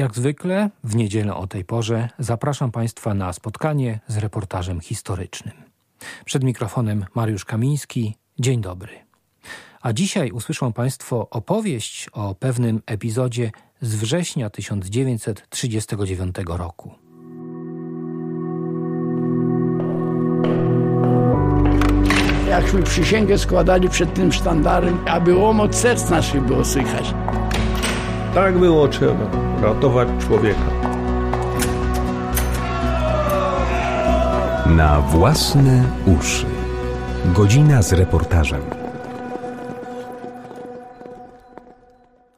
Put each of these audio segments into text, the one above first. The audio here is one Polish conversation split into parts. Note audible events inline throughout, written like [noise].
Jak zwykle w niedzielę o tej porze zapraszam Państwa na spotkanie z reportażem historycznym. Przed mikrofonem Mariusz Kamiński. Dzień dobry. A dzisiaj usłyszą Państwo opowieść o pewnym epizodzie z września 1939 roku. Jakśmy przysięgę składali przed tym sztandarem, aby łomot serc naszych było słychać. Tak było trzeba ratować człowieka. Na własne uszy. Godzina z reportażem.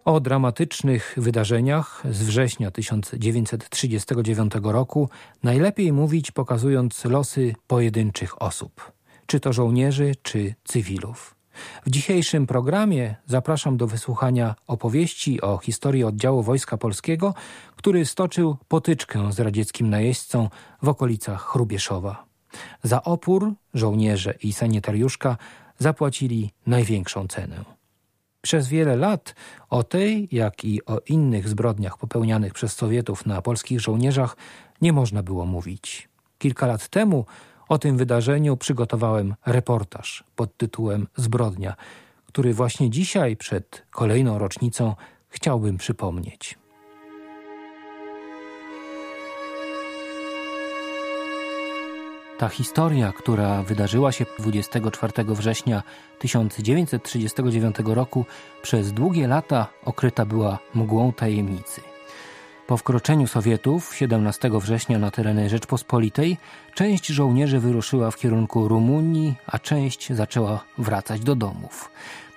O dramatycznych wydarzeniach z września 1939 roku najlepiej mówić pokazując losy pojedynczych osób, czy to żołnierzy, czy cywilów. W dzisiejszym programie zapraszam do wysłuchania opowieści o historii oddziału Wojska Polskiego, który stoczył potyczkę z radzieckim najeźdźcą w okolicach Chrubieszowa. Za opór żołnierze i sanitariuszka zapłacili największą cenę. Przez wiele lat o tej, jak i o innych zbrodniach popełnianych przez Sowietów na polskich żołnierzach nie można było mówić. Kilka lat temu o tym wydarzeniu przygotowałem reportaż pod tytułem Zbrodnia, który właśnie dzisiaj, przed kolejną rocznicą, chciałbym przypomnieć. Ta historia, która wydarzyła się 24 września 1939 roku, przez długie lata okryta była mgłą tajemnicy. Po wkroczeniu Sowietów 17 września na tereny Rzeczpospolitej część żołnierzy wyruszyła w kierunku Rumunii, a część zaczęła wracać do domów.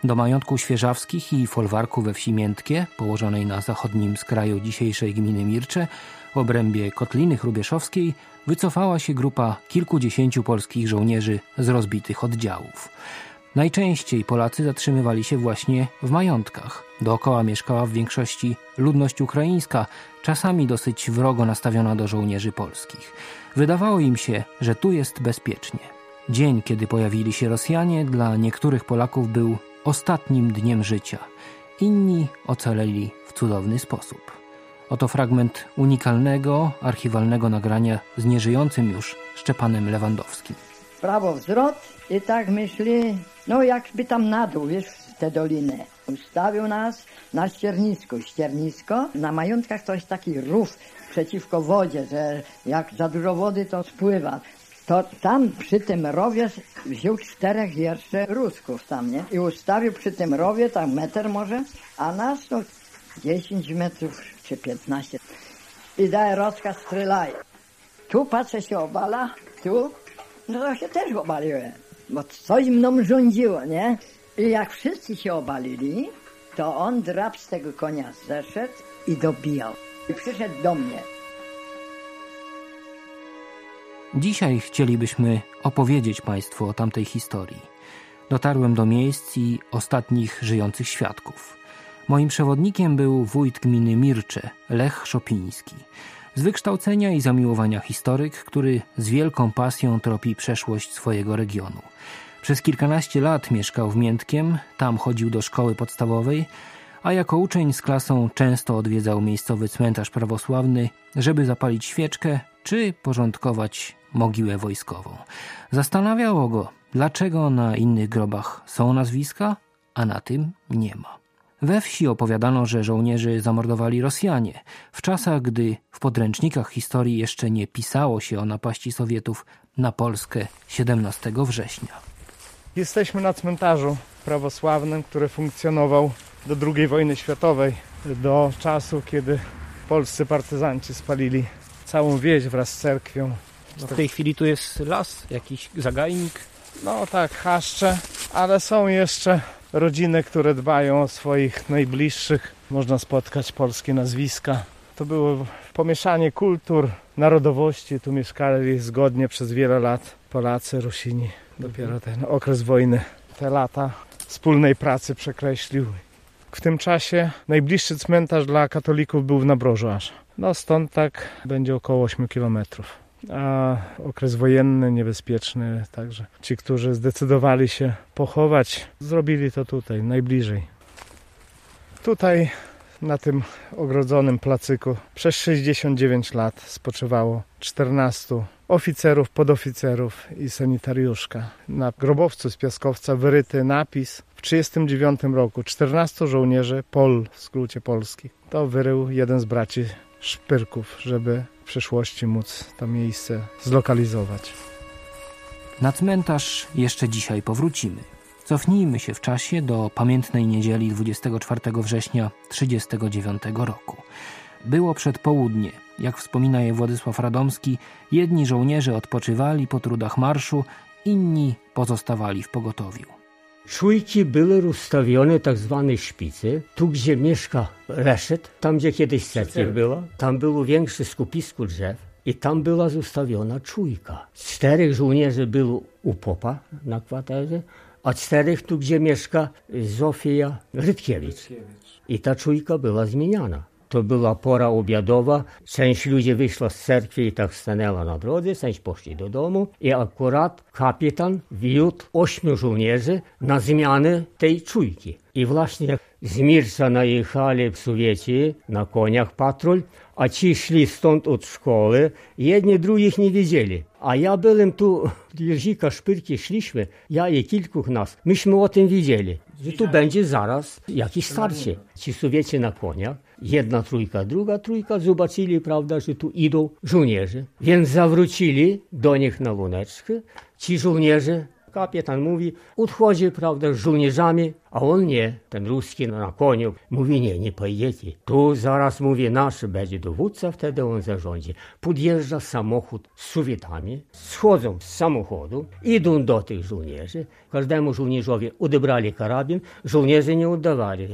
Do majątku Świeżawskich i folwarku we wsi Miętkie, położonej na zachodnim skraju dzisiejszej gminy Mircze, w obrębie Kotliny Chrubieszowskiej, wycofała się grupa kilkudziesięciu polskich żołnierzy z rozbitych oddziałów. Najczęściej Polacy zatrzymywali się właśnie w majątkach. Dookoła mieszkała w większości ludność ukraińska, czasami dosyć wrogo nastawiona do żołnierzy polskich. Wydawało im się, że tu jest bezpiecznie. Dzień, kiedy pojawili się Rosjanie, dla niektórych Polaków był ostatnim dniem życia. Inni ocaleli w cudowny sposób. Oto fragment unikalnego, archiwalnego nagrania z nieżyjącym już Szczepanem Lewandowskim. Prawo wzrot i tak myśli, no jakby tam na dół, wiesz, w tę dolinę. Ustawił nas na ściernisko. Ściernisko, na majątkach to jest taki rów przeciwko wodzie, że jak za dużo wody to spływa. To tam przy tym rowie wziął czterech jeszcze Rusków tam, nie? I ustawił przy tym rowie, tam metr może, a nas to 10 metrów czy 15. I daje rozkaz, strzelaj. Tu patrzę się obala, tu, no to się też obaliłem, bo coś mną rządziło, nie? I jak wszyscy się obalili, to on drap z tego konia zeszedł i dobijał. I przyszedł do mnie. Dzisiaj chcielibyśmy opowiedzieć Państwu o tamtej historii. Dotarłem do miejsc i ostatnich żyjących świadków. Moim przewodnikiem był wójt gminy Mircze, Lech Szopiński. Z wykształcenia i zamiłowania historyk, który z wielką pasją tropi przeszłość swojego regionu. Przez kilkanaście lat mieszkał w Miętkiem, tam chodził do szkoły podstawowej, a jako uczeń z klasą często odwiedzał miejscowy cmentarz prawosławny, żeby zapalić świeczkę czy porządkować mogiłę wojskową. Zastanawiało go, dlaczego na innych grobach są nazwiska, a na tym nie ma. We wsi opowiadano, że żołnierzy zamordowali Rosjanie, w czasach, gdy w podręcznikach historii jeszcze nie pisało się o napaści Sowietów na Polskę 17 września. Jesteśmy na cmentarzu prawosławnym, który funkcjonował do II wojny światowej, do czasu, kiedy polscy partyzanci spalili całą wieś wraz z cerkwią. W tej chwili tu jest las, jakiś zagajnik. No tak, chaszcze, ale są jeszcze rodziny, które dbają o swoich najbliższych. Można spotkać polskie nazwiska. To było pomieszanie kultur, narodowości. Tu mieszkali zgodnie przez wiele lat Polacy, Rusini. Dopiero ten okres wojny, te lata wspólnej pracy przekreślił. W tym czasie najbliższy cmentarz dla katolików był w Nabrożu aż. No stąd tak będzie około 8 kilometrów. A okres wojenny, niebezpieczny, także ci, którzy zdecydowali się pochować, zrobili to tutaj, najbliżej. Tutaj na tym ogrodzonym placyku przez 69 lat spoczywało 14 oficerów, podoficerów i sanitariuszka. Na grobowcu z piaskowca wyryty napis w 1939 roku 14 żołnierzy Pol w skrócie polski. To wyrył jeden z braci Szpyrków, żeby w przyszłości móc to miejsce zlokalizować. Na cmentarz jeszcze dzisiaj powrócimy. Cofnijmy się w czasie do pamiętnej niedzieli 24 września 1939 roku. Było przedpołudnie. Jak wspomina je Władysław Radomski, jedni żołnierze odpoczywali po trudach marszu, inni pozostawali w pogotowiu. Czujki były rozstawione tak zwane szpice. Tu, gdzie mieszka reszet, tam, gdzie kiedyś cerkiew była, tam było większe skupisko drzew i tam była zostawiona czujka. Czterech żołnierzy było u popa na kwaterze, a czterech tu, gdzie mieszka Zofia Rytkiewicz. I ta czujka była zmieniana. To była pora obiadowa, część ludzi wyszła z cerkwi i tak stanęła na drodze, część poszli do domu i akurat kapitan wiódł ośmiu żołnierzy na zmianę tej czujki. I właśnie Mirca najechali w Sowiecie na koniach patrol, a ci szli stąd od szkoły, jedni drugich nie widzieli. A ja byłem tu, Jerzika Szpyrki szliśmy, ja i kilku nas, myśmy o tym widzieli, że tu będzie zaraz jakieś starcie. Ci Sowieci na koniach, jedna trójka, druga trójka, zobaczyli, prawda, że tu idą żołnierze. Więc zawrócili do nich na łuneczkę. Ci żołnierze kapitan mówi, odchodzi, prawda, z żołnierzami, a on nie, ten ruski na koniu, mówi, nie, nie pojedziecie. Tu zaraz, mówi, nasz będzie dowódca, wtedy on zarządzi. Podjeżdża samochód z Sowietami, schodzą z samochodu, idą do tych żołnierzy, każdemu żołnierzowi odebrali karabin, żołnierze nie oddawali,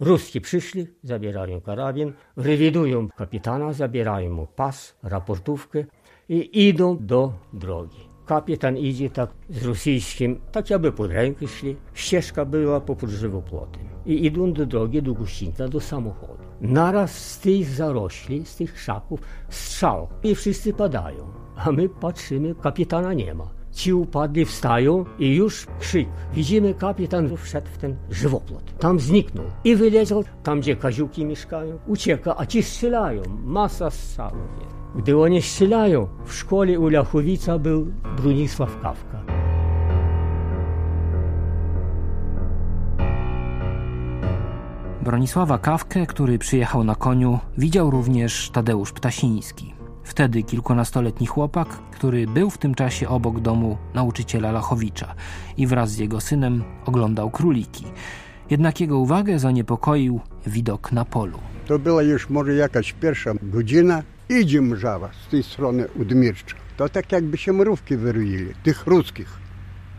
ruski przyszli, zabierają karabin, rewidują kapitana, zabierają mu pas, raportówkę i idą do drogi. Kapitan idzie tak z rosyjskim, tak jakby pod rękę szli. Ścieżka była poprzez żywopłotem. I idą do drogi, do gościńca, do samochodu. Naraz z tych zarośli, z tych krzaków strzał i wszyscy padają. A my patrzymy, kapitana nie ma. Ci upadli, wstają i już krzyk. Widzimy, kapitan wszedł w ten żywopłot. Tam zniknął i wyleciał tam, gdzie kaziuki mieszkają. Ucieka, a ci strzelają. Masa strzałów jest. Gdy oni strzelają, w szkole u Lachowica był Bronisław Kawka. Bronisława Kawkę, który przyjechał na koniu, widział również Tadeusz Ptasiński. Wtedy kilkunastoletni chłopak, który był w tym czasie obok domu nauczyciela Lachowicza i wraz z jego synem oglądał króliki. Jednak jego uwagę zaniepokoił widok na polu. To była już może jakaś pierwsza godzina, Idzie mrzawa z tej strony Udmircza. To tak jakby się mrówki wyroili, tych ruskich.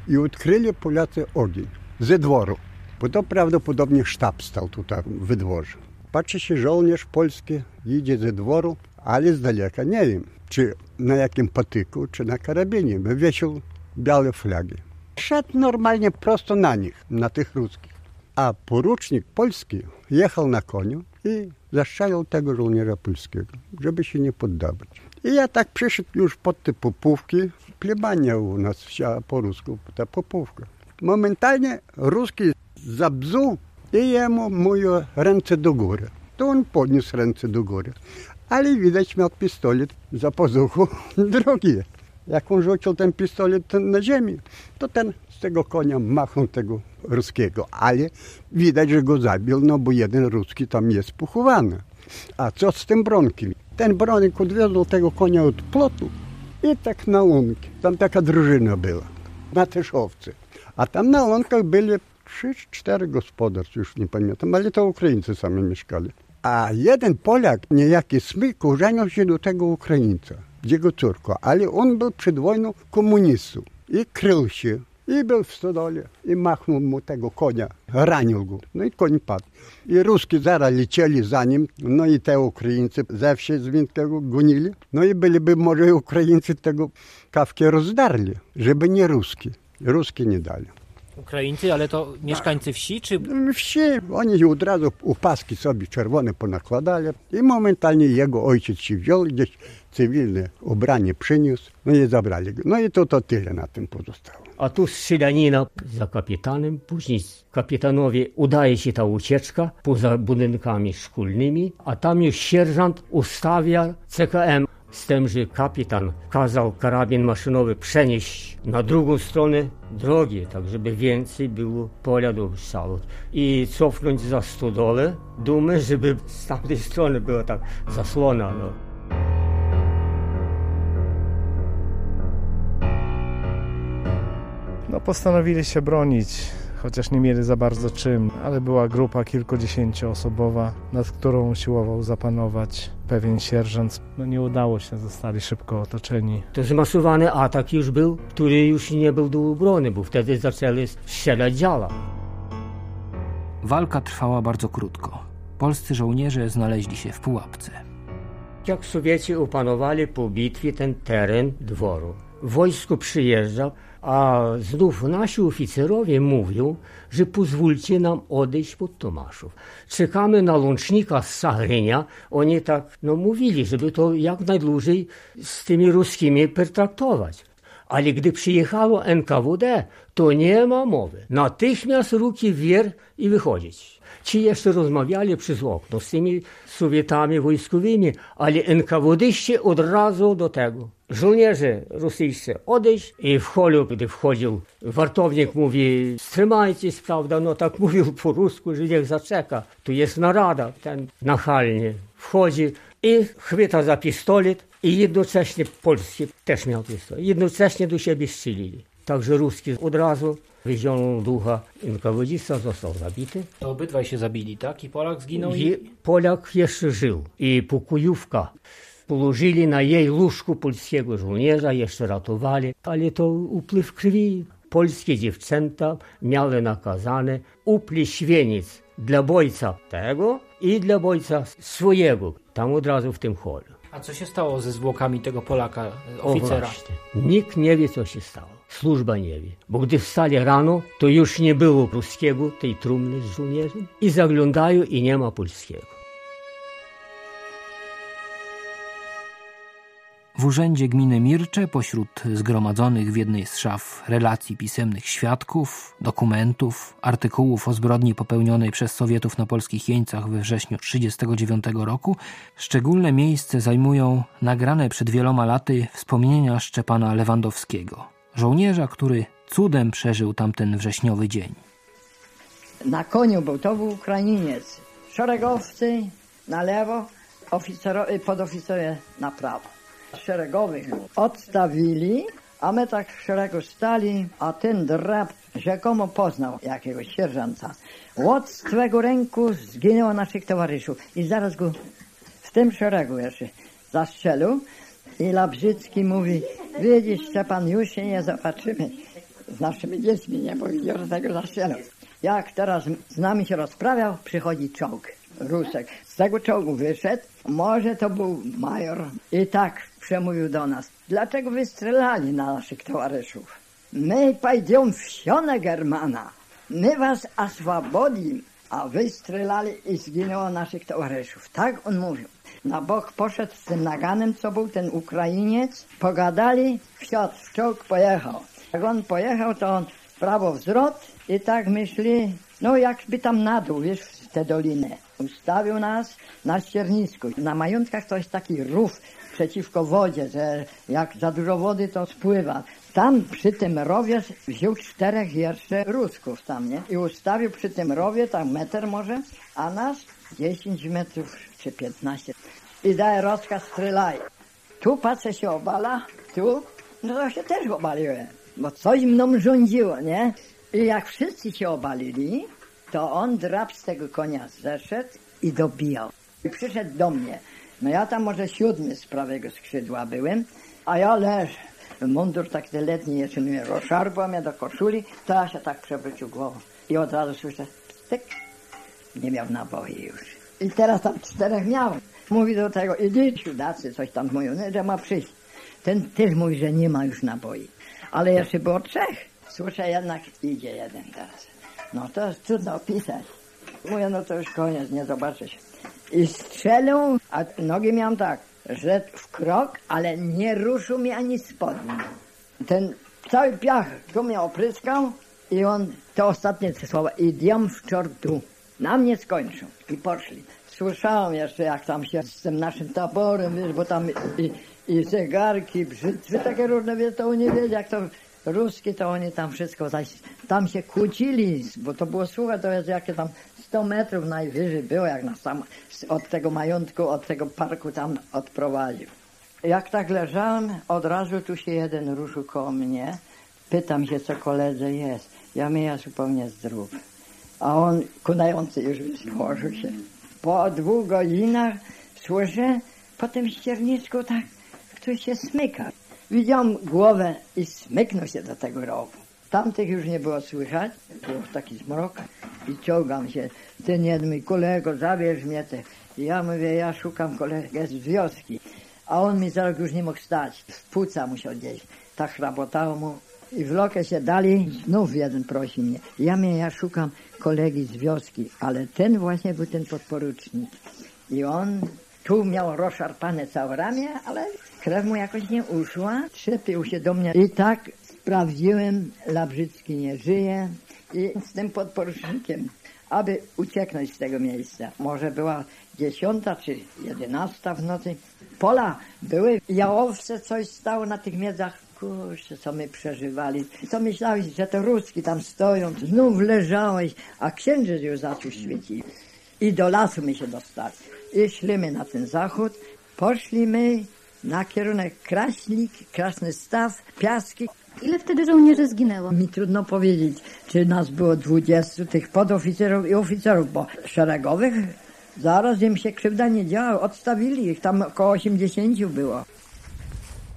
I odkryli Polacy ogień ze dworu, bo to prawdopodobnie sztab stał tutaj w dworze. Patrzy się żołnierz polski, idzie ze dworu, ale z daleka nie wiem, czy na jakim patyku, czy na karabinie. Wywiesił białe flagi. Szedł normalnie prosto na nich, na tych ruskich. A porucznik polski jechał na koniu i zastrzelił tego żołnierza polskiego, żeby się nie poddawać. I ja tak przyszedł już pod te popówki. Plebania u nas wся po rusku, ta popówka. Momentalnie ruski zabzuł i jemu mówił ręce do góry. To on podniósł ręce do góry. Ale widać miał pistolet za pozuchu [laughs] drugi. Jak on rzucił ten pistolet na ziemię, to ten tego konia machnął tego ruskiego. Ale widać, że go zabił, no bo jeden ruski tam jest pochowany. A co z tym bronkiem? Ten bronik odwiózł tego konia od plotu i tak na łąki. Tam taka drużyna była, na Tyszowcy. A tam na łąkach byli trzy, cztery gospodarstw, już nie pamiętam, ale to Ukraińcy sami mieszkali. A jeden Polak, niejaki Smyk, ożenił się do tego Ukraińca, jego córką, ale on był przed wojną komunistą i krył się i był w stodole i machnął mu tego konia, ranił go. No i koń padł. I Ruski zaraz lecieli za nim, no i te Ukraińcy ze wsi z Windkiego gonili. No i byliby może Ukraińcy tego kawkę rozdarli, żeby nie Ruski. Ruski nie dali. Ukraińcy, ale to mieszkańcy wsi, czy Wsi, oni od razu u paski sobie czerwone ponakładali i momentalnie jego ojciec się wziął, gdzieś cywilne ubranie przyniósł, no i zabrali go. No i to, to tyle na tym pozostało. A tu strzelanina za kapitanem, później kapitanowi udaje się ta ucieczka poza budynkami szkolnymi, a tam już sierżant ustawia CKM z tym, że kapitan kazał karabin maszynowy przenieść na drugą stronę drogi, tak żeby więcej było pola do strzału. I cofnąć za stodole, dumę, żeby z tamtej strony była tak zasłona. No. No postanowili się bronić, chociaż nie mieli za bardzo czym, ale była grupa kilkudziesięcioosobowa, nad którą usiłował zapanować pewien sierżant. No nie udało się, zostali szybko otoczeni. To zmasowany atak już był, który już nie był do obrony, bo wtedy zaczęli strzelać działa. walka trwała bardzo krótko. Polscy żołnierze znaleźli się w pułapce. Jak Sowieci opanowali po bitwie ten teren dworu. Wojsko przyjeżdża, a znów nasi oficerowie mówią, że pozwólcie nam odejść pod Tomaszów. Czekamy na łącznika z Sachrynia. Oni tak no, mówili, żeby to jak najdłużej z tymi ruskimi pertraktować. Ale gdy przyjechało NKWD, to nie ma mowy. Natychmiast ruki w wier i wychodzić. Ci jeszcze rozmawiali przez okno z tymi wojskowymi, ale NKWDści od razu do tego. Żołnierze rosyjscy odejść i w gdy wchodził, wartownik mówi, wstrzymajcie się, prawda, no tak [laughs] mówił po rusku, że niech zaczeka. Tu jest narada, ten nachalnie wchodzi, i chwyta za pistolet i jednocześnie polski też miał pistolet. Jednocześnie do siebie strzelili. Także ruski od razu wyzionął ducha NKWDista, został zabity. To obydwaj się zabili, tak? I Polak zginął i... I Polak jeszcze żył. I pokojówka położyli na jej łóżku polskiego żołnierza, jeszcze ratowali, ale to upływ krwi. Polskie dziewczęta miały nakazane upleświeniec dla bojca tego i dla bojca swojego, tam od razu w tym holu. A co się stało ze zwłokami tego Polaka, O oficera? właśnie. Nikt nie wie, co się stało. Służba nie wie. Bo gdy wstali rano, to już nie było ruskiego, tej trumny z żołnierzem. I zaglądają i nie ma polskiego. W urzędzie gminy Mircze, pośród zgromadzonych w jednej z szaf relacji pisemnych świadków, dokumentów, artykułów o zbrodni popełnionej przez Sowietów na polskich jeńcach we wrześniu 1939 roku, szczególne miejsce zajmują nagrane przed wieloma laty wspomnienia Szczepana Lewandowskiego, żołnierza, który cudem przeżył tamten wrześniowy dzień. Na koniu był, to był Ukrainiec. Szeregowcy na lewo, oficero, podoficerowie na prawo. Szeregowych odstawili, a my tak w szeregu stali, a ten drab rzekomo poznał jakiegoś sierżanta. Od swego ręku zginęło naszych towarzyszów i zaraz go w tym szeregu jeszcze zastrzelił. I Labrzycki mówi, widzisz Szczepan, już się nie zobaczymy z naszymi dziećmi, nie, bo już tego zastrzelił. Jak teraz z nami się rozprawiał, przychodzi czołg, Rusek. Z tego czołgu wyszedł, może to był major i tak przemówił do nas. Dlaczego wystrzelali na naszych towarzyszów? My pójdziemy w sionę Germana, my was oswobodzimy, a wy strzelali i zginęło naszych towarzyszów. Tak on mówił. Na bok poszedł z tym naganem, co był ten Ukrainiec, pogadali, wsiadł w czołg, pojechał. Jak on pojechał, to on w prawo wzrot i tak myśli, no jakby tam na dół, wiesz, w tę dolinę. Ustawił nas na ściernisku. Na majątkach to jest taki rów przeciwko wodzie, że jak za dużo wody to spływa. Tam przy tym rowie wziął czterech jeszcze Rusków tam, nie? I ustawił przy tym rowie, tam metr może, a nas 10 metrów czy 15. I daje rozkaz, strzelaj. Tu patrzę się obala, tu, no to się też obaliłem, bo coś mną rządziło, nie? I jak wszyscy się obalili, to on drap z tego konia zeszedł i dobijał. I przyszedł do mnie. No ja tam może siódmy z prawego skrzydła byłem, a ja leż. Mundur taki letni jeszcze mnie rozszarpał mnie do koszuli, to ja się tak przewrócił głową. I od razu słyszę, styk, nie miał naboi już. I teraz tam czterech miałem. Mówi do tego, idź siudacy, coś tam mówią, że ma przyjść. Ten też mówi, że nie ma już naboi. Ale jeszcze było trzech. Słyszę, jednak idzie jeden teraz. No to jest trudno opisać. Mówię, no to już koniec, nie zobaczysz. I strzelił, a nogi miałem tak, że w krok, ale nie ruszył mi ani spodni. Ten cały piach tu mnie opryskał i on, te ostatnie słowa, idziemy w czortu. Na mnie skończył i poszli. Słyszałem jeszcze, jak tam się z tym naszym taborem, wiesz, bo tam i, i zegarki, brzytwy, takie różne, wiesz, to oni wiedzieli, jak to ruski, to oni tam wszystko, zaś, tam się kłócili, bo to było, słuchaj, to jest jakie tam 100 metrów najwyżej było, jak nas tam od tego majątku, od tego parku tam odprowadził. Jak tak leżałem, od razu tu się jeden ruszył koło mnie. Pytam się, co koledze jest. Ja mówię, ja zupełnie zdrów. A on kunający już wyłożył się. Po dwóch godzinach słyszę po tym ściernisku tak, ktoś się smyka. Widziałem głowę i smyknął się do tego rowu. Tamtych już nie było słychać, był taki zmrok i ciągam się. Ten jeden mój kolego, zabierz mnie te. I ja mówię, ja szukam kolegę z wioski. A on mi zaraz już nie mógł stać. W musiał gdzieś. Tak chrabotało mu. I w lokę się dali, znów jeden prosi mnie. Ja mnie, ja szukam kolegi z wioski, ale ten właśnie był ten podporucznik. I on tu miał rozszarpane całe ramię, ale krew mu jakoś nie uszła. Trzepił się do mnie i tak sprawdziłem, Labrzycki nie żyje i z tym podporucznikiem, aby ucieknąć z tego miejsca. Może była dziesiąta czy jedenasta w nocy. Pola były, jałowce coś stało na tych miedzach. Kurczę, co my przeżywali. Co myślałeś, że to Ruski tam stoją, znów leżałeś, a księżyc już zaczął świecić. I do lasu my się dostali. I szliśmy na ten zachód. Poszliśmy na kierunek Kraśnik, Krasny Staw, Piaski. Ile wtedy żołnierzy zginęło? Mi trudno powiedzieć, czy nas było 20 tych podoficerów i oficerów, bo szeregowych zaraz im się krzywda nie działa. Odstawili ich, tam około 80 było.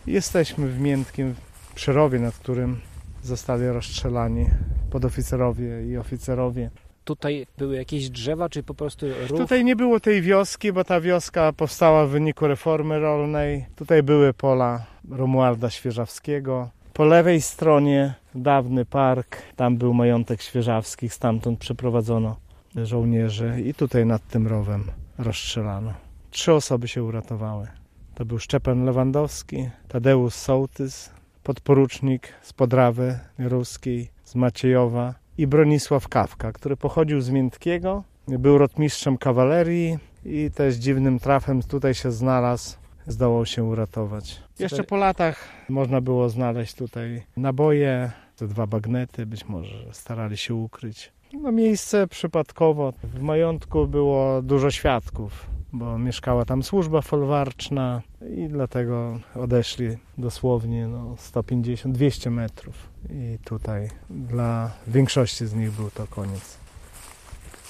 Jesteśmy w Miętkiem Przerowie, nad którym zostali rozstrzelani podoficerowie i oficerowie. Tutaj były jakieś drzewa, czy po prostu rów? Tutaj nie było tej wioski, bo ta wioska powstała w wyniku reformy rolnej. Tutaj były pola Romualda Świeżawskiego. Po lewej stronie dawny park, tam był majątek Świeżawskich, stamtąd przeprowadzono żołnierzy i tutaj nad tym rowem rozstrzelano. Trzy osoby się uratowały. To był Szczepan Lewandowski, Tadeusz Sołtys, podporucznik z Podrawy Ruskiej, z Maciejowa i Bronisław Kawka, który pochodził z Miętkiego, był rotmistrzem kawalerii i też dziwnym trafem tutaj się znalazł, zdołał się uratować. Jeszcze po latach można było znaleźć tutaj naboje, te dwa bagnety, być może starali się ukryć. No miejsce przypadkowo. W majątku było dużo świadków, bo mieszkała tam służba folwarczna i dlatego odeszli dosłownie no, 150-200 metrów. I tutaj dla większości z nich był to koniec.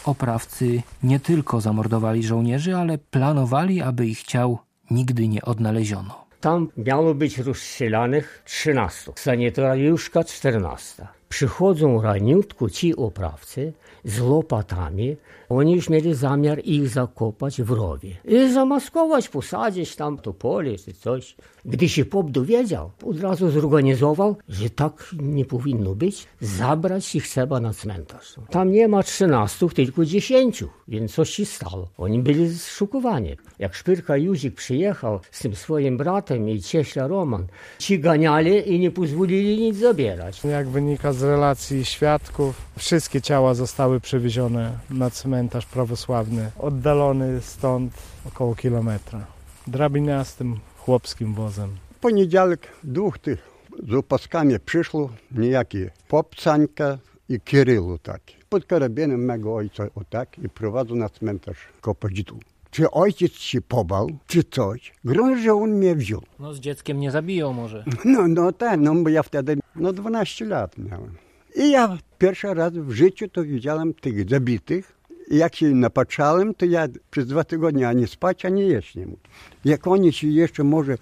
Oprawcy nie tylko zamordowali żołnierzy, ale planowali, aby ich ciał nigdy nie odnaleziono. Tam miało być rozstrzelanych 13, sanitariuszka 14. Przychodzą raniutko ci oprawcy z łopatami. Oni już mieli zamiar ich zakopać w rowie. I zamaskować, posadzić tam to pole czy coś. Gdy się pop dowiedział, od razu zorganizował, że tak nie powinno być, zabrać ich trzeba na cmentarz. Tam nie ma 13, tylko 10, więc coś się stało. Oni byli zszokowani. Jak Szpyrka Józik przyjechał z tym swoim bratem i cieśla Roman, ci ganiali i nie pozwolili nic zabierać. Jak wynika z relacji świadków, wszystkie ciała zostały przewiezione na cmentarz prawosławny, oddalony stąd około kilometra. Drabiniastym chłopskim wozem. W poniedziałek dwóch tych z opaskami przyszło, niejaki Popcańka i Kirylu taki. Pod karabinem mego ojca o tak i prowadzą na cmentarz Kopodzitu. Czy ojciec się pobał, czy coś? Grunt, że on mnie wziął. No z dzieckiem nie zabiją może. No, no tak, no bo ja wtedy no 12 lat miałem. I ja pierwszy raz w życiu to widziałem tych zabitych. Jak się napatrzałem, to ja przez dwa tygodnie ani spać, ani jeść nie mógł. Jak oni się jeszcze może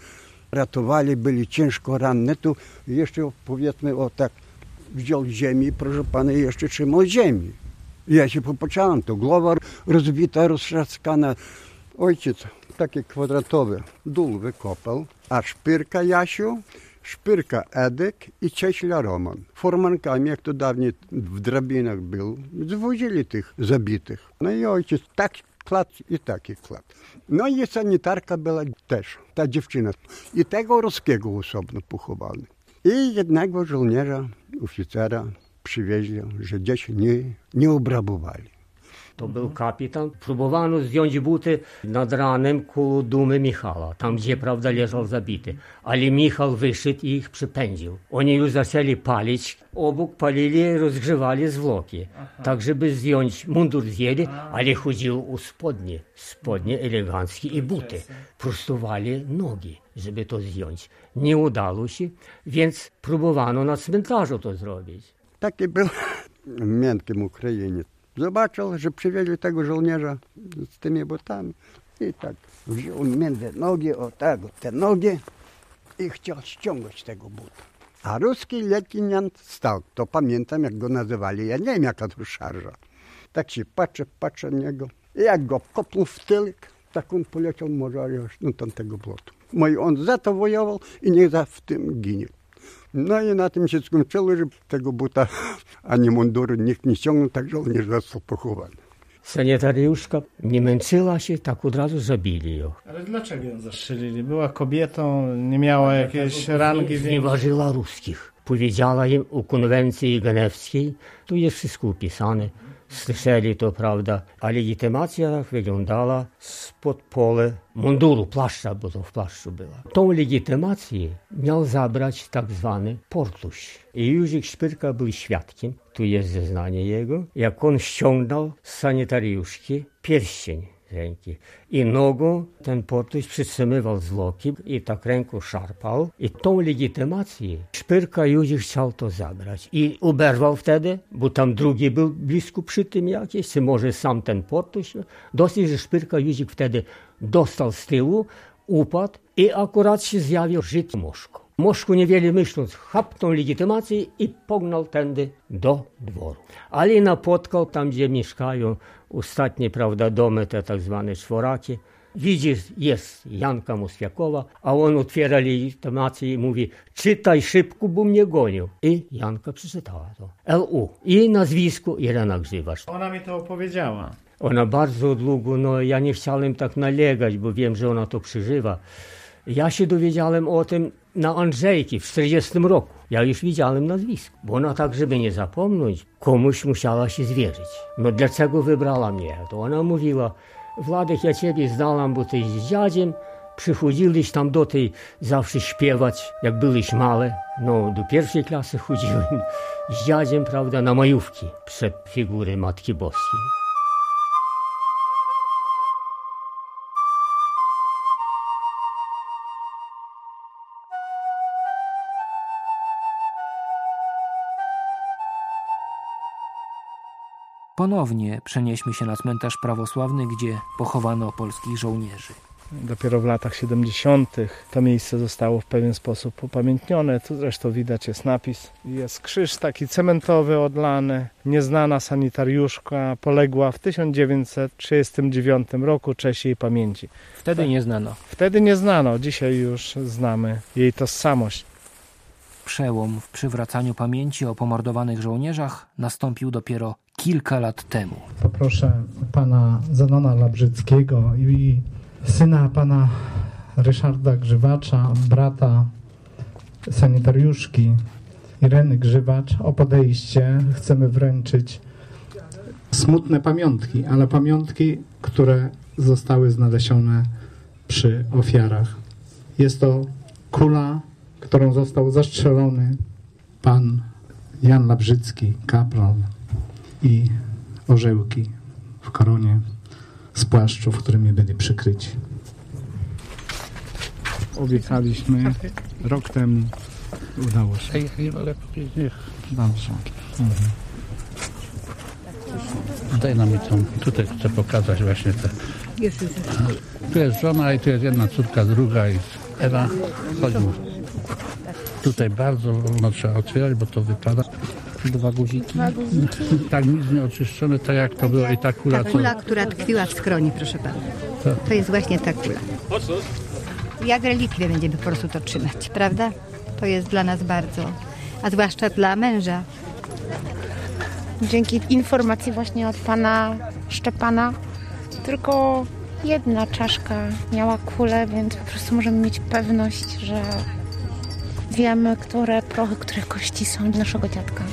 ratowali, byli ciężko ranne, to jeszcze powiedzmy o tak wziął ziemi, proszę pana, jeszcze trzymał ziemi. Ja się popatrzałem, to głowa rozbita, roztrzaskana. Ojciec takie kwadratowe dół wykopał, a szpyrka Jasiu Szpyrka Edek i Cieśla Roman. Formankami, jak to dawniej w drabinach był, zwozili tych zabitych. No i ojciec tak klat i taki klat. No i sanitarka była też, ta dziewczyna. I tego ruskiego osobno pochowali. I jednego żołnierza, oficera przywieźli, że gdzieś nie, nie obrabowali. To był kapitan. Próbowano zdjąć buty nad ranem koło dumy Michała, tam gdzie prawda leżał zabity. Ale Michał wyszedł i ich przypędził. Oni już zaczęli palić, obok palili, rozgrzewali zwłoki. Tak, żeby zdjąć mundur zdjęli, ale chodził u spodnie. Spodnie eleganckie i buty. Prostowali nogi, żeby to zdjąć. Nie udało się, więc próbowano na cmentarzu to zrobić. Taki był [laughs] miętkim Ukrainiec. Zobaczył, że przywieźli tego żołnierza z tymi butami i tak wziął między nogi, o tak, te nogi i chciał ściągnąć tego buta. A ruski lejtnant stał, to pamiętam jak go nazywali, ja nie wiem jaka to szarża. Tak się patrzę, patrzę na niego i jak go kopnął w tyłek, tak on poleciał może no tamtego płotu. No i on za to wojował i nie za w tym ginie. No i na tym się skończyło, że tego buta ani munduru nikt nie ściągnął, tak żołnierz został pochowany. Sanitariuszka nie męczyła się, tak od razu zabili ją. Ale dlaczego ją zastrzelili? Była kobietą, nie miała jakiejś rangi większej. Znieważyła ruskich. Powiedziała im o konwencji genewskiej, tu jest wszystko opisane. Słyszeli to, prawda, a legitymacja wyglądała spod pole munduru, płaszcza, bo to w płaszczu była. Tą legitymację miał zabrać tak zwany portuś. I Józef Szpyrka był świadkiem, tu jest zeznanie jego, jak on ściągnął z sanitariuszki pierścień ręki. I nogą ten portuś przytrzymywał zwłoki i tak ręką szarpał. I tą legitymację Szpyrka Józef chciał to zabrać. I uberwał wtedy, bo tam drugi był blisko przy tym jakiś, czy może sam ten portuś. Dosyć, że Szpyrka Józef wtedy dostał z tyłu, upadł i akurat się zjawił Żyd Moszko. Moszku niewiele myśląc, chapnął legitymację i pognał tędy do dworu. Ale napotkał tam, gdzie mieszkają ostatnie, prawda, domy, te tak zwane czworaki. Widzi, jest Janka Moskwiakowa, a on otwiera legitymację i mówi, czytaj szybko, bo mnie gonił. I Janka przeczytała to. LU. I nazwisko Irena Grzywacz. Ona mi to opowiedziała. Ona bardzo długo, no ja nie chciałem tak nalegać, bo wiem, że ona to przeżywa. Ja się dowiedziałem o tym na Andrzejki w 40 roku. Ja już widziałem nazwisko, bo ona tak, żeby nie zapomnieć, komuś musiała się zwierzyć. No dlaczego wybrała mnie? To ona mówiła, Władek, ja ciebie znałam, bo ty z dziadziem przychodziłeś tam do tej zawsze śpiewać, jak byłeś małe. No, do pierwszej klasy [laughs] chodziłem z dziadziem, prawda, na majówki przed figury Matki Boskiej. Ponownie przenieśmy się na cmentarz prawosławny, gdzie pochowano polskich żołnierzy. Dopiero w latach 70. to miejsce zostało w pewien sposób upamiętnione. Tu zresztą widać jest napis. Jest krzyż taki cementowy odlany. Nieznana sanitariuszka poległa w 1939 roku. Cześć jej pamięci. Wtedy nie znano. Wtedy nie znano, dzisiaj już znamy jej tożsamość. Przełom w przywracaniu pamięci o pomordowanych żołnierzach nastąpił dopiero kilka lat temu. Poproszę pana Zenona Labrzyckiego i syna pana Ryszarda Grzywacza, brata sanitariuszki Ireny Grzywacz o podejście. Chcemy wręczyć smutne pamiątki, ale pamiątki, które zostały znalezione przy ofiarach. Jest to kula, którą został zastrzelony pan Jan Labrzycki, kapral i orzełki w koronie z płaszczów, którymi byli przykryci. Obiecaliśmy rok temu. Udało się. Dobrze. Daj nam mi tą, tutaj chcę pokazać właśnie te. Tu jest żona i tu jest jedna córka, druga i Ewa, chodźmy. Tutaj bardzo wolno trzeba otwierać, bo to wypada. Dwa guziki. [laughs] Tak nic nie oczyszczone, tak jak to było i ta kula, Ta kula, która tkwiła w skroni, proszę pana. To- To jest właśnie ta kula. Jak relikwie będziemy po prostu to trzymać, prawda? To jest dla nas bardzo, a zwłaszcza dla męża. Dzięki informacji właśnie od pana Szczepana tylko jedna czaszka miała kulę, więc po prostu możemy mieć pewność, że wiemy, które prochy, które kości są naszego dziadka.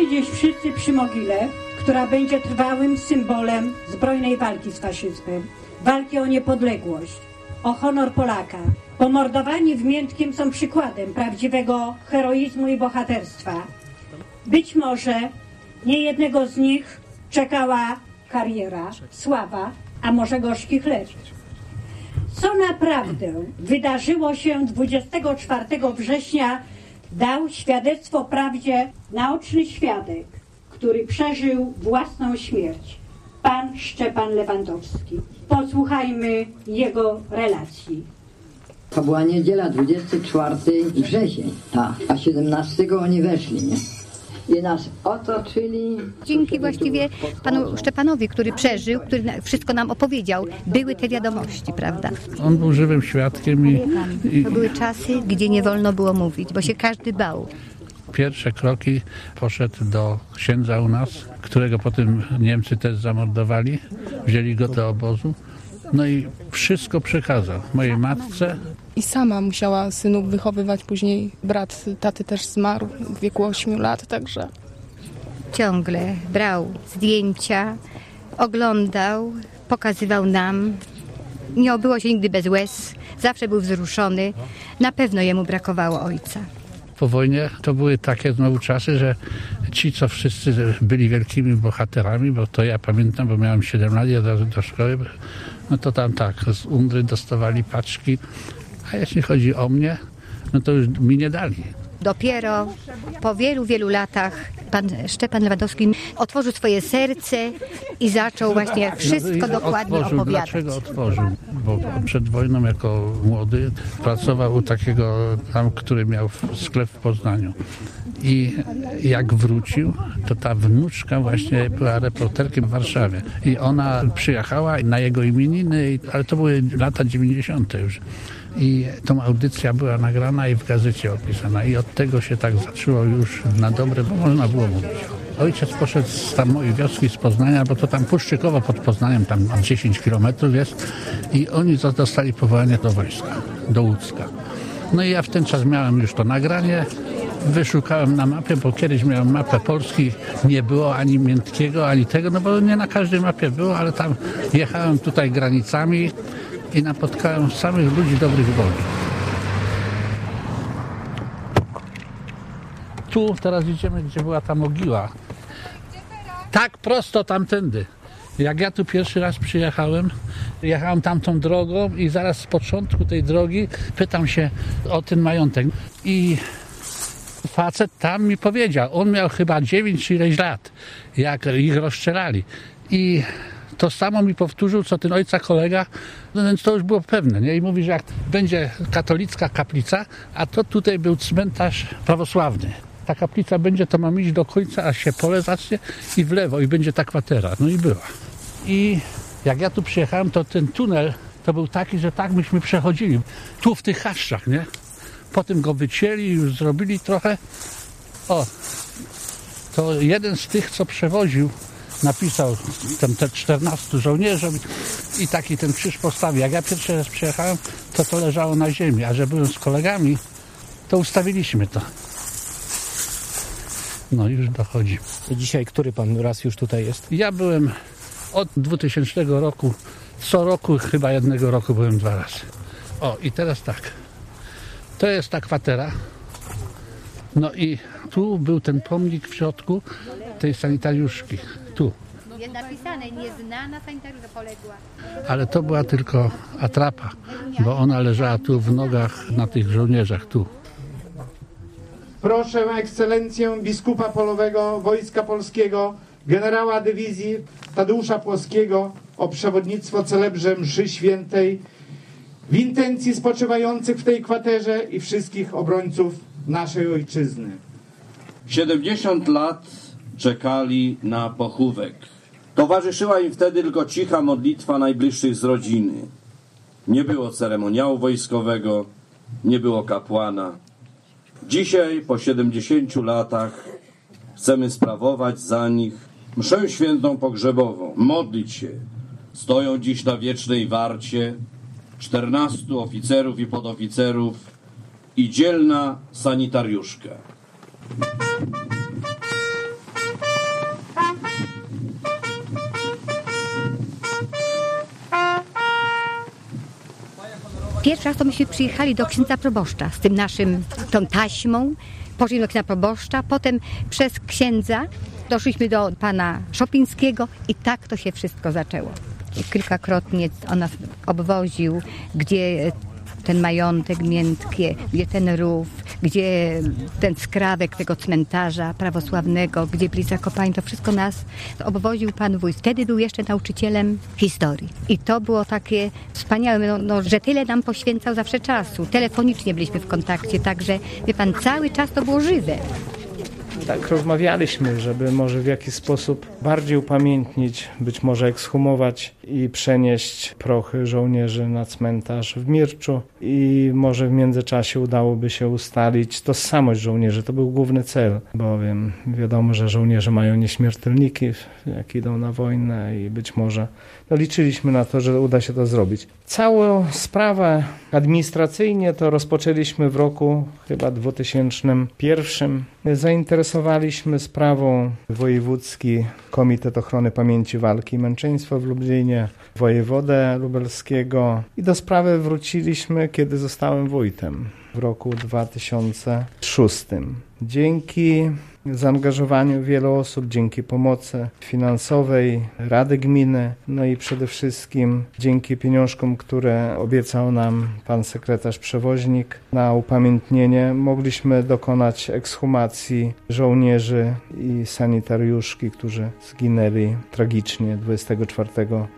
Stoimy wszyscy przy mogile, która będzie trwałym symbolem zbrojnej walki z faszyzmem, walki o niepodległość, o honor Polaka. Pomordowani w Miętkiem są przykładem prawdziwego heroizmu i bohaterstwa. Być może nie jednego z nich czekała kariera, sława, a może gorzki chleb. Co naprawdę wydarzyło się 24 września, dał świadectwo prawdzie naoczny świadek, który przeżył własną śmierć, pan Szczepan Lewandowski. Posłuchajmy jego relacji. To była niedziela, 24 wrzesień, ta, a 17 oni weszli, nie? I nas otoczyli. Dzięki właściwie panu Szczepanowi, który przeżył, który wszystko nam opowiedział, były te wiadomości, prawda? On był żywym świadkiem i, i To były czasy, gdzie nie wolno było mówić, bo się każdy bał. pierwsze kroki poszedł do księdza u nas, którego potem Niemcy też zamordowali. Wzięli go do obozu. No i wszystko przekazał mojej matce, I sama musiała synów wychowywać później. Brat taty też zmarł w wieku 8 lat, także Ciągle brał zdjęcia, oglądał, pokazywał nam. Nie obyło się nigdy bez łez, zawsze był wzruszony. Na pewno jemu brakowało ojca. po wojnie to były takie znowu czasy, że ci, co wszyscy byli wielkimi bohaterami, bo to ja pamiętam, bo miałem 7 lat, ja do, do szkoły, no to tam tak, z Undry dostawali paczki, a jeśli chodzi o mnie, no to już mi nie dali. Dopiero po wielu, wielu latach pan Szczepan Lewandowski otworzył swoje serce i zaczął właśnie wszystko No dokładnie otworzył. opowiadać. Dlaczego otworzył? Bo przed wojną jako młody pracował u takiego tam, który miał sklep w Poznaniu. I jak wrócił, to ta wnuczka właśnie była reporterkiem w Warszawie. I ona przyjechała na jego imieniny, ale to były lata 90. już. I tą audycja była nagrana i w gazecie opisana. I od tego się tak zaczęło już na dobre, bo można było mówić. Ojciec poszedł z tam mojej wioski z Poznania, bo to tam Puszczykowo pod Poznaniem, tam 10 kilometrów jest. I oni dostali powołanie do wojska, do Łódzka. No i ja w ten czas miałem już to nagranie. Wyszukałem na mapie, bo kiedyś miałem mapę Polski, nie było ani Miętkiego, ani tego, no bo nie na każdej mapie było, ale tam jechałem tutaj granicami i napotkałem samych ludzi dobrych woli. Tu teraz idziemy, gdzie była ta mogiła. Tak prosto tamtędy. Jak ja tu pierwszy raz przyjechałem, jechałem tamtą drogą i zaraz z początku tej drogi pytam się o ten majątek. I facet tam mi powiedział, on miał chyba 9 czy ileś lat, jak ich rozstrzelali. I to samo mi powtórzył, co ten ojca kolega, no więc to już było pewne. Nie? I mówi, że jak będzie katolicka kaplica, a to tutaj był cmentarz prawosławny. Ta kaplica będzie, to mam iść do końca, aż się pole zacznie i w lewo i będzie ta kwatera. No i była. I jak ja tu przyjechałem, to ten tunel to był taki, że tak myśmy przechodzili. Tu w tych chaszczach, nie? Potem go wycięli, już zrobili trochę. O, to jeden z tych, co przewoził, napisał tam te 14 żołnierzom i taki ten krzyż postawił. Jak ja pierwszy raz przyjechałem, to to leżało na ziemi, a że byłem z kolegami, to ustawiliśmy to. No już dochodzi. Dzisiaj który pan raz już tutaj jest? Ja byłem od 2000 roku, co roku, chyba jednego roku byłem dwa razy. O i teraz tak, to jest ta kwatera. No i tu był ten pomnik w środku tej sanitariuszki. Tu. Jest napisane, nieznana sanitariusza poległa. Ale to była tylko atrapa, bo ona leżała tu w nogach na tych żołnierzach, tu. Proszę ekscelencję biskupa polowego Wojska Polskiego, generała dywizji Tadeusza Płoskiego o przewodnictwo celebrze mszy świętej w intencji spoczywających w tej kwaterze i wszystkich obrońców naszej ojczyzny. 70 lat czekali na pochówek. Towarzyszyła im wtedy tylko cicha modlitwa najbliższych z rodziny. Nie było ceremoniału wojskowego, nie było kapłana. Dzisiaj, po 70 latach, chcemy sprawować za nich mszę świętą pogrzebową, modlić się. Stoją dziś na wiecznej warcie 14 oficerów i podoficerów i dzielna sanitariuszka. Pierwszy raz to myśmy przyjechali do księdza proboszcza z tym naszym, tą taśmą. Poszliśmy do księdza proboszcza, potem przez księdza doszliśmy do pana Szopińskiego i tak to się wszystko zaczęło. Kilkakrotnie on nas obwoził, gdzie ten majątek miętkie, gdzie ten rów, gdzie ten skrawek tego cmentarza prawosławnego, gdzie byli zakopani, to wszystko nas obwoził pan wójt. Wtedy był jeszcze nauczycielem historii. I to było takie wspaniałe, no, no, że tyle nam poświęcał zawsze czasu. Telefonicznie byliśmy w kontakcie, także wie pan, cały czas to było żywe tak rozmawialiśmy, żeby może w jakiś sposób bardziej upamiętnić, być może ekshumować i przenieść prochy żołnierzy na cmentarz w Mirczu i może w międzyczasie udałoby się ustalić tożsamość żołnierzy. To był główny cel, bowiem wiadomo, że żołnierze mają nieśmiertelniki, jak idą na wojnę i być może liczyliśmy na to, że uda się to zrobić. Całą sprawę administracyjnie to rozpoczęliśmy w roku chyba 2001. Zainteresowaliśmy sprawą Wojewódzki Komitet Ochrony Pamięci Walki i Męczeństwa w Lublinie, wojewodę lubelskiego i do sprawy wróciliśmy, kiedy zostałem wójtem w roku 2006. Dzięki zaangażowaniu wielu osób, dzięki pomocy finansowej Rady Gminy, no i przede wszystkim dzięki pieniążkom, które obiecał nam pan sekretarz przewoźnik na upamiętnienie, mogliśmy dokonać ekshumacji żołnierzy i sanitariuszki, którzy zginęli tragicznie 24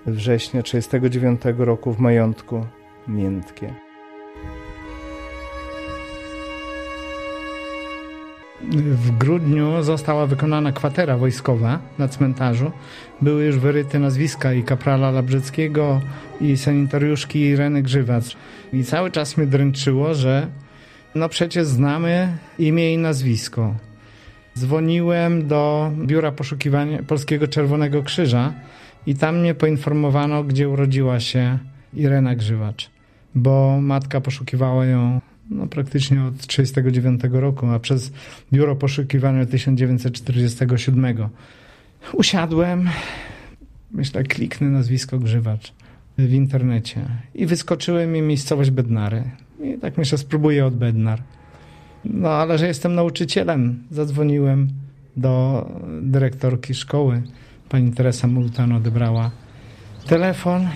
września 1939 roku w majątku Miętkie. W grudniu została wykonana kwatera wojskowa na cmentarzu. Były już wyryte nazwiska i kaprala Labrzeckiego, i sanitariuszki Ireny Grzywac. I cały czas mnie dręczyło, że no przecież znamy imię i nazwisko. Dzwoniłem do Biura Poszukiwania Polskiego Czerwonego Krzyża i tam mnie poinformowano, gdzie urodziła się Irena Grzywacz, bo matka poszukiwała ją no, praktycznie od 1939 roku, a przez Biuro Poszukiwania 1947. Usiadłem, myślę, kliknę nazwisko Grzywacz w internecie i wyskoczyły mi miejscowość Bednary. I tak myślę, spróbuję od Bednar. No, ale że jestem nauczycielem, zadzwoniłem do dyrektorki szkoły. Pani Teresa Multan odebrała telefon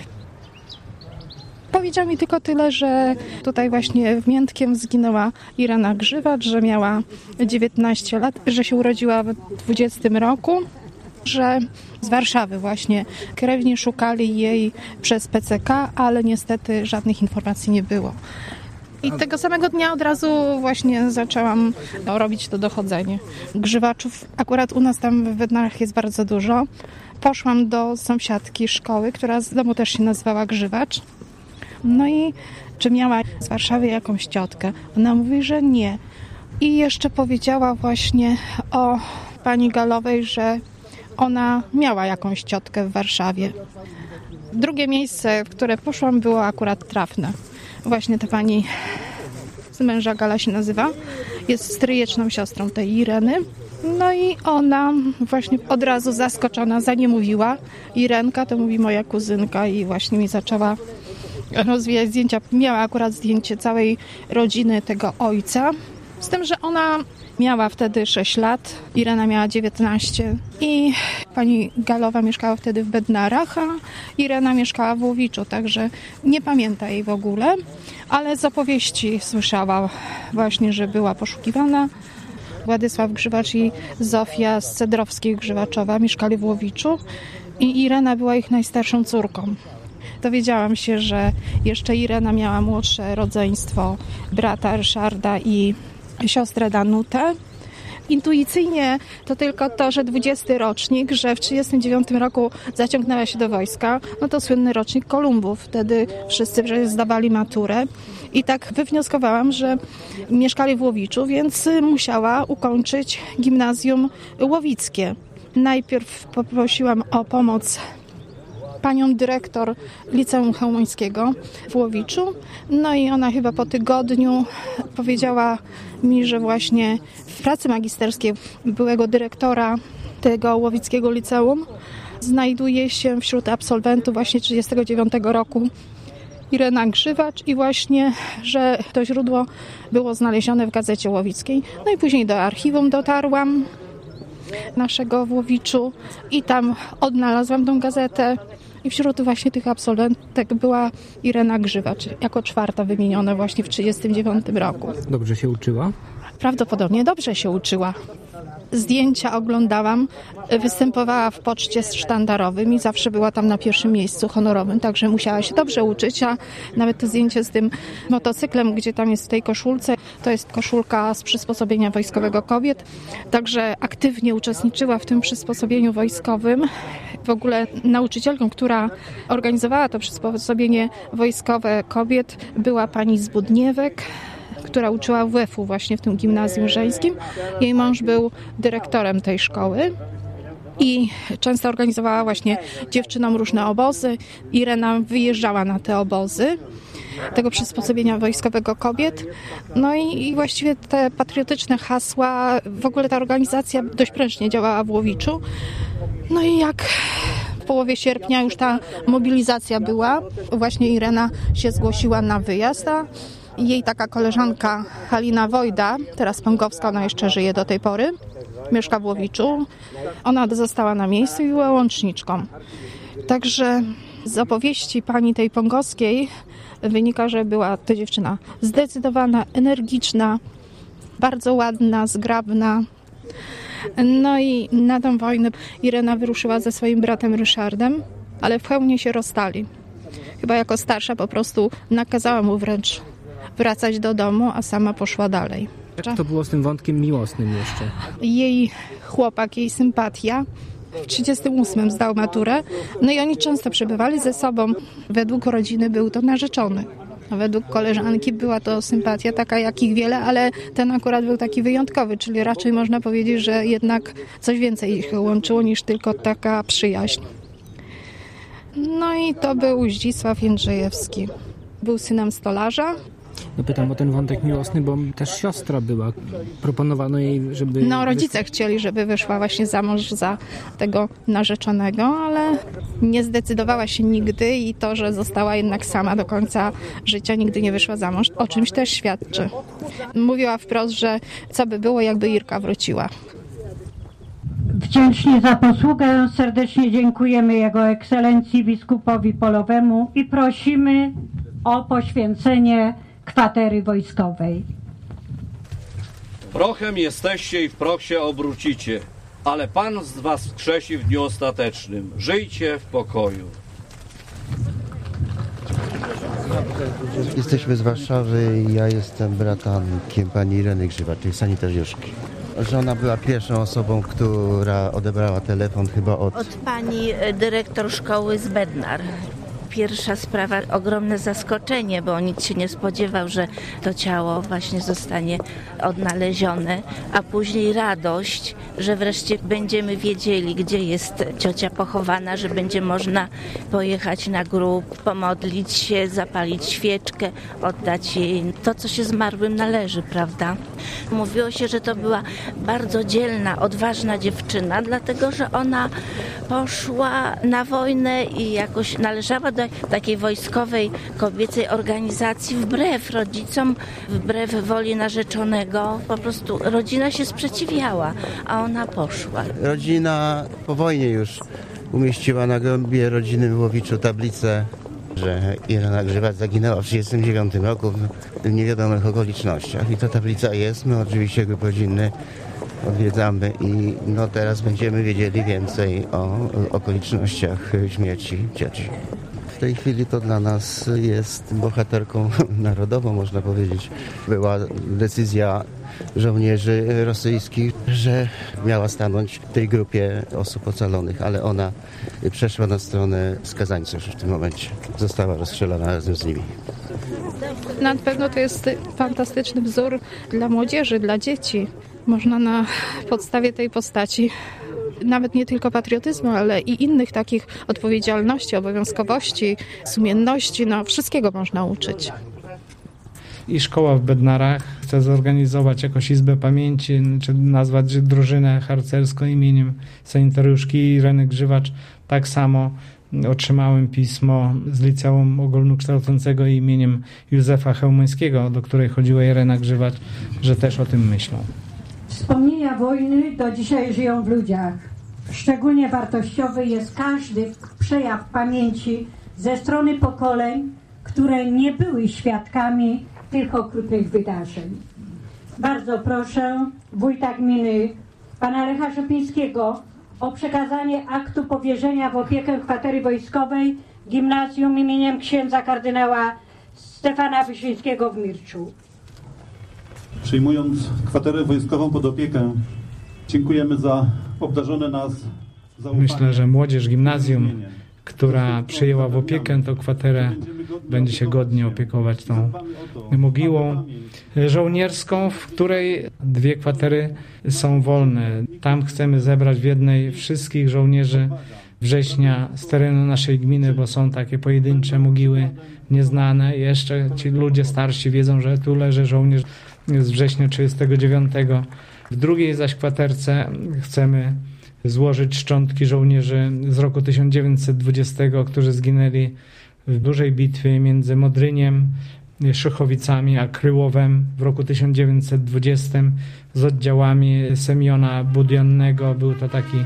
Powiedział mi tylko tyle, że tutaj właśnie w Miętkiem zginęła Irena Grzywacz, że miała 19 lat, że się urodziła w 20 roku, że z Warszawy właśnie krewni szukali jej przez PCK, ale niestety żadnych informacji nie było. I tego samego dnia od razu właśnie zaczęłam robić to dochodzenie. Grzywaczów akurat u nas tam w Bednarach jest bardzo dużo. Poszłam do sąsiadki szkoły, która z domu też się nazywała Grzywacz. No i czy miała z Warszawy jakąś ciotkę? Ona mówi, że nie. I jeszcze powiedziała właśnie o pani Galowej, że ona miała jakąś ciotkę w Warszawie. Drugie miejsce, w które poszłam, było akurat trafne. Właśnie ta pani z męża Gala się nazywa. Jest stryjeczną siostrą tej Ireny. No i ona właśnie od razu zaskoczona za nie mówiła. Irenka to mówi moja kuzynka i właśnie mi zaczęła rozwijać zdjęcia. Miała akurat zdjęcie całej rodziny tego ojca. Z tym, że ona miała wtedy 6 lat, Irena miała 19 i pani Galowa mieszkała wtedy w Bednarach, a Irena mieszkała w Łowiczu, także nie pamięta jej w ogóle, ale z opowieści słyszała właśnie, że była poszukiwana. Władysław Grzywacz i Zofia z Cedrowskiej Grzywaczowa mieszkali w Łowiczu i Irena była ich najstarszą córką dowiedziałam się, że jeszcze Irena miała młodsze rodzeństwo brata Ryszarda i siostrę Danutę. Intuicyjnie to tylko to, że 20 rocznik, że w 39 roku zaciągnęła się do wojska, no to słynny rocznik Kolumbów. Wtedy wszyscy zdawali maturę. I tak wywnioskowałam, że mieszkali w Łowiczu, więc musiała ukończyć gimnazjum łowickie. Najpierw poprosiłam o pomoc panią dyrektor Liceum Chełmońskiego w Łowiczu. No i ona chyba po tygodniu powiedziała mi, że właśnie w pracy magisterskiej byłego dyrektora tego Łowickiego Liceum znajduje się wśród absolwentów właśnie 39 roku Irena Grzywacz i właśnie, że to źródło było znalezione w Gazecie Łowickiej. No i później do archiwum dotarłam naszego w Łowiczu i tam odnalazłam tą gazetę i wśród właśnie tych absolwentek była Irena Grzywacz, jako czwarta wymieniona właśnie w 1939 roku. Dobrze się uczyła? Prawdopodobnie dobrze się uczyła. Zdjęcia oglądałam, występowała w poczcie sztandarowym i zawsze była tam na pierwszym miejscu honorowym, także musiała się dobrze uczyć, a nawet to zdjęcie z tym motocyklem, gdzie tam jest w tej koszulce, to jest koszulka z przysposobienia wojskowego kobiet, także aktywnie uczestniczyła w tym przysposobieniu wojskowym. W ogóle nauczycielką, która organizowała to przysposobienie wojskowe kobiet była pani Zbudniewek, która uczyła WF-u właśnie w tym gimnazjum żeńskim. Jej mąż był dyrektorem tej szkoły. I często organizowała właśnie dziewczynom różne obozy. Irena wyjeżdżała na te obozy tego przysposobienia wojskowego kobiet. No i, i, właściwie te patriotyczne hasła, w ogóle ta organizacja dość prężnie działała w Łowiczu. No i jak w połowie sierpnia już ta mobilizacja była, właśnie Irena się zgłosiła na wyjazd, jej taka koleżanka Halina Wojda, teraz Pągowska, ona jeszcze żyje do tej pory, mieszka w Łowiczu. Ona została na miejscu i była łączniczką. Także z opowieści pani tej Pągowskiej wynika, że była to dziewczyna zdecydowana, energiczna, bardzo ładna, zgrabna. No i na tą wojnę Irena wyruszyła ze swoim bratem Ryszardem, ale w pełni się rozstali. Chyba jako starsza po prostu nakazała mu wręcz wracać do domu, a sama poszła dalej. Jak to było z tym wątkiem miłosnym jeszcze? Jej chłopak, jej sympatia w 38 zdał maturę, no i oni często przebywali ze sobą. Według rodziny był to narzeczony. A według koleżanki była to sympatia taka jak ich wiele, ale ten akurat był taki wyjątkowy, czyli raczej można powiedzieć, że jednak coś więcej ich łączyło niż tylko taka przyjaźń. No i to był Zdzisław Jędrzejewski. Był synem stolarza, no pytam o ten wątek miłosny, bo też siostra była. Proponowano jej, żeby... No rodzice chcieli, żeby wyszła właśnie za mąż za tego narzeczonego, ale nie zdecydowała się nigdy i to, że została jednak sama do końca życia, nigdy nie wyszła za mąż, o czymś też świadczy. Mówiła wprost, że co by było, jakby Irka wróciła. Wdzięcznie za posługę serdecznie dziękujemy Jego Ekscelencji biskupowi Polowemu i prosimy o poświęcenie kwatery wojskowej. Prochem jesteście i w proch się obrócicie, ale Pan z was wskrzesi w dniu ostatecznym. Żyjcie w pokoju. Jesteśmy z Warszawy i ja jestem bratankiem pani Ireny Grzywa, czyli sanitariuszki. Żona była pierwszą osobą, która odebrała telefon chyba od... Od pani dyrektor szkoły z Bednar pierwsza sprawa ogromne zaskoczenie, bo nikt się nie spodziewał, że to ciało właśnie zostanie odnalezione, a później radość, że wreszcie będziemy wiedzieli, gdzie jest ciocia pochowana, że będzie można pojechać na grób, pomodlić się, zapalić świeczkę, oddać jej to, co się zmarłym należy, prawda? Mówiło się, że to była bardzo dzielna, odważna dziewczyna, dlatego że ona poszła na wojnę i jakoś należała takiej wojskowej kobiecej organizacji wbrew rodzicom, wbrew woli narzeczonego. Po prostu rodzina się sprzeciwiała, a ona poszła. Rodzina po wojnie już umieściła na grobie rodziny Łowiczu tablicę że Irena Grzywacz zaginęła w 1939 roku w niewiadomych okolicznościach. I ta tablica jest. My oczywiście grup rodzinny odwiedzamy i no teraz będziemy wiedzieli więcej o okolicznościach śmierci cioci. W tej chwili to dla nas jest bohaterką [laughs] narodową, można powiedzieć. Była decyzja żołnierzy rosyjskich że miała stanąć w tej grupie osób ocalonych, ale ona przeszła na stronę skazańców w tym momencie. Została rozstrzelana razem z nimi. Na pewno to jest fantastyczny wzór dla młodzieży, dla dzieci. Można na podstawie tej postaci nawet nie tylko patriotyzmu, ale i innych takich odpowiedzialności, obowiązkowości, sumienności, no wszystkiego można uczyć i szkoła w Bednarach chce zorganizować jakąś izbę pamięci, czy nazwać drużynę harcerską imieniem sanitariuszki Ireny Grzywacz. Tak samo otrzymałem pismo z liceum ogólnokształcącego imieniem Józefa Chełmońskiego, do której chodziła Irena Grzywacz, że też o tym myślą. Wspomnienia wojny do dzisiaj żyją w ludziach. Szczególnie wartościowy jest każdy przejaw pamięci ze strony pokoleń, które nie były świadkami tych okrutnych wydarzeń. Bardzo proszę wójta gminy, pana Lecha Szopińskiego o przekazanie aktu powierzenia w opiekę kwatery wojskowej gimnazjum imieniem księdza kardynała Stefana Wyszyńskiego w Mirczu. Przyjmując kwaterę wojskową pod opiekę, dziękujemy za obdarzone nas zaufanie. Myślę, że młodzież gimnazjum, która przyjęła w opiekę tę kwaterę, będzie się godnie opiekować tą mogiłą żołnierską, w której dwie kwatery są wolne. Tam chcemy zebrać w jednej wszystkich żołnierzy września z terenu naszej gminy, bo są takie pojedyncze mogiły nieznane. Jeszcze ci ludzie starsi wiedzą, że tu leży żołnierz z września 1939. W drugiej zaś kwaterce chcemy złożyć szczątki żołnierzy z roku 1920, którzy zginęli w dużej bitwie między Modryniem, Szychowicami a Kryłowem w roku 1920 z oddziałami Semiona Budionnego. Był to taki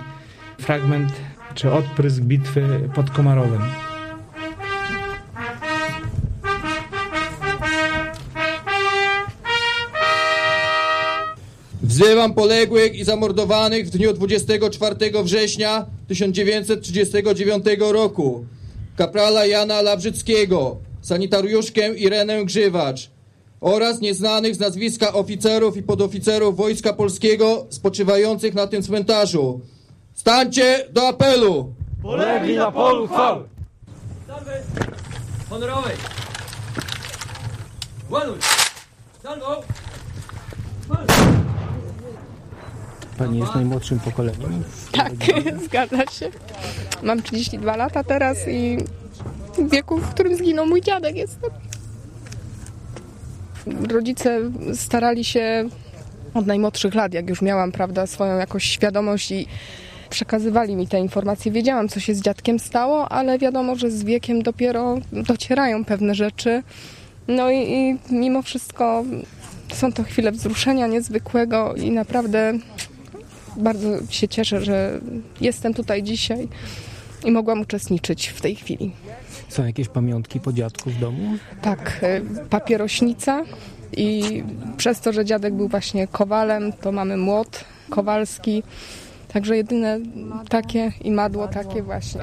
fragment czy odprysk bitwy pod Komarowem. Wzywam poległych i zamordowanych w dniu 24 września 1939 roku kaprala Jana Labrzyckiego, sanitariuszkę Irenę Grzywacz oraz nieznanych z nazwiska oficerów i podoficerów Wojska Polskiego spoczywających na tym cmentarzu. Stańcie do apelu! Polegli na polu chwały! Honorowej! Ładuj! Salwo! Pani jest najmłodszym pokoleniem? Tak, [laughs] zgadza się. Mam 32 lata teraz i w wieku, w którym zginął mój dziadek jestem. Rodzice starali się od najmłodszych lat, jak już miałam, prawda, swoją jakąś świadomość i przekazywali mi te informacje. Wiedziałam, co się z dziadkiem stało, ale wiadomo, że z wiekiem dopiero docierają pewne rzeczy. No i, i mimo wszystko są to chwile wzruszenia niezwykłego i naprawdę bardzo się cieszę, że jestem tutaj dzisiaj i mogłam uczestniczyć w tej chwili. Są jakieś pamiątki po dziadku w domu? Tak, e, papierośnica i przez to, że dziadek był właśnie kowalem, to mamy młot kowalski. Także jedyne takie i madło takie właśnie.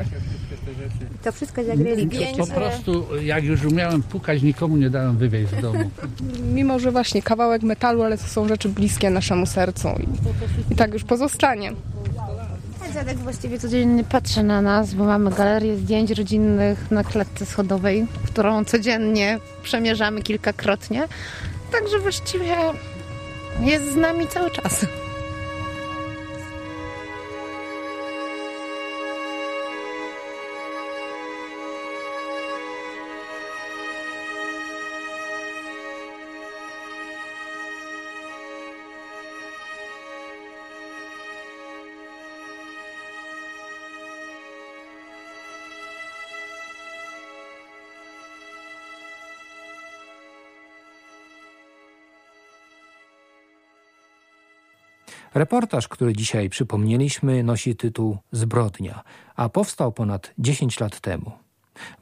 To wszystko jak relikwie. Po prostu jak już umiałem pukać, nikomu nie dałem wywieźć z domu. [laughs] Mimo, że właśnie kawałek metalu, ale to są rzeczy bliskie naszemu sercu i, i tak już pozostanie. Dziadek właściwie codziennie patrzy na nas, bo mamy galerię zdjęć rodzinnych na klatce schodowej, którą codziennie przemierzamy kilkakrotnie. Także właściwie jest z nami cały czas. Reportaż, który dzisiaj przypomnieliśmy, nosi tytuł Zbrodnia, a powstał ponad 10 lat temu.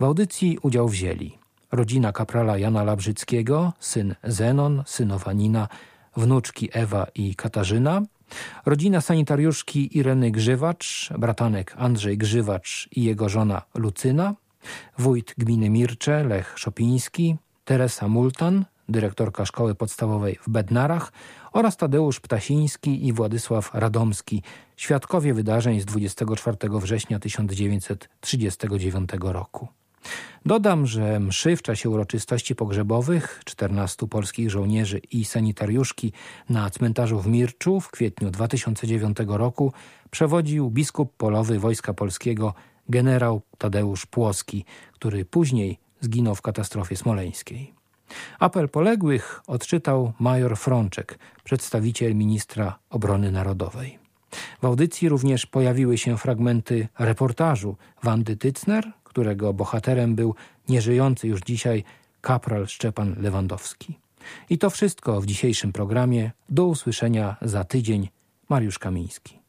W audycji udział wzięli rodzina kaprala Jana Labrzyckiego, syn Zenon, synowa Nina, wnuczki Ewa i Katarzyna, rodzina sanitariuszki Ireny Grzywacz, bratanek Andrzej Grzywacz i jego żona Lucyna, wójt gminy Mircze Lech Szopiński, Teresa Multan, dyrektorka szkoły podstawowej w Bednarach oraz Tadeusz Ptasiński i Władysław Radomski, świadkowie wydarzeń z 24 września 1939 roku. Dodam, że mszy w czasie uroczystości pogrzebowych 14 polskich żołnierzy i sanitariuszki na cmentarzu w Mirczu w kwietniu 2009 roku przewodził biskup polowy Wojska Polskiego generał Tadeusz Płoski, który później zginął w katastrofie smoleńskiej. Apel poległych odczytał major Frączek, przedstawiciel ministra obrony narodowej. W audycji również pojawiły się fragmenty reportażu Wandy Tycner, którego bohaterem był nieżyjący już dzisiaj kapral Szczepan Lewandowski. I to wszystko w dzisiejszym programie. Do usłyszenia za tydzień. Mariusz Kamiński.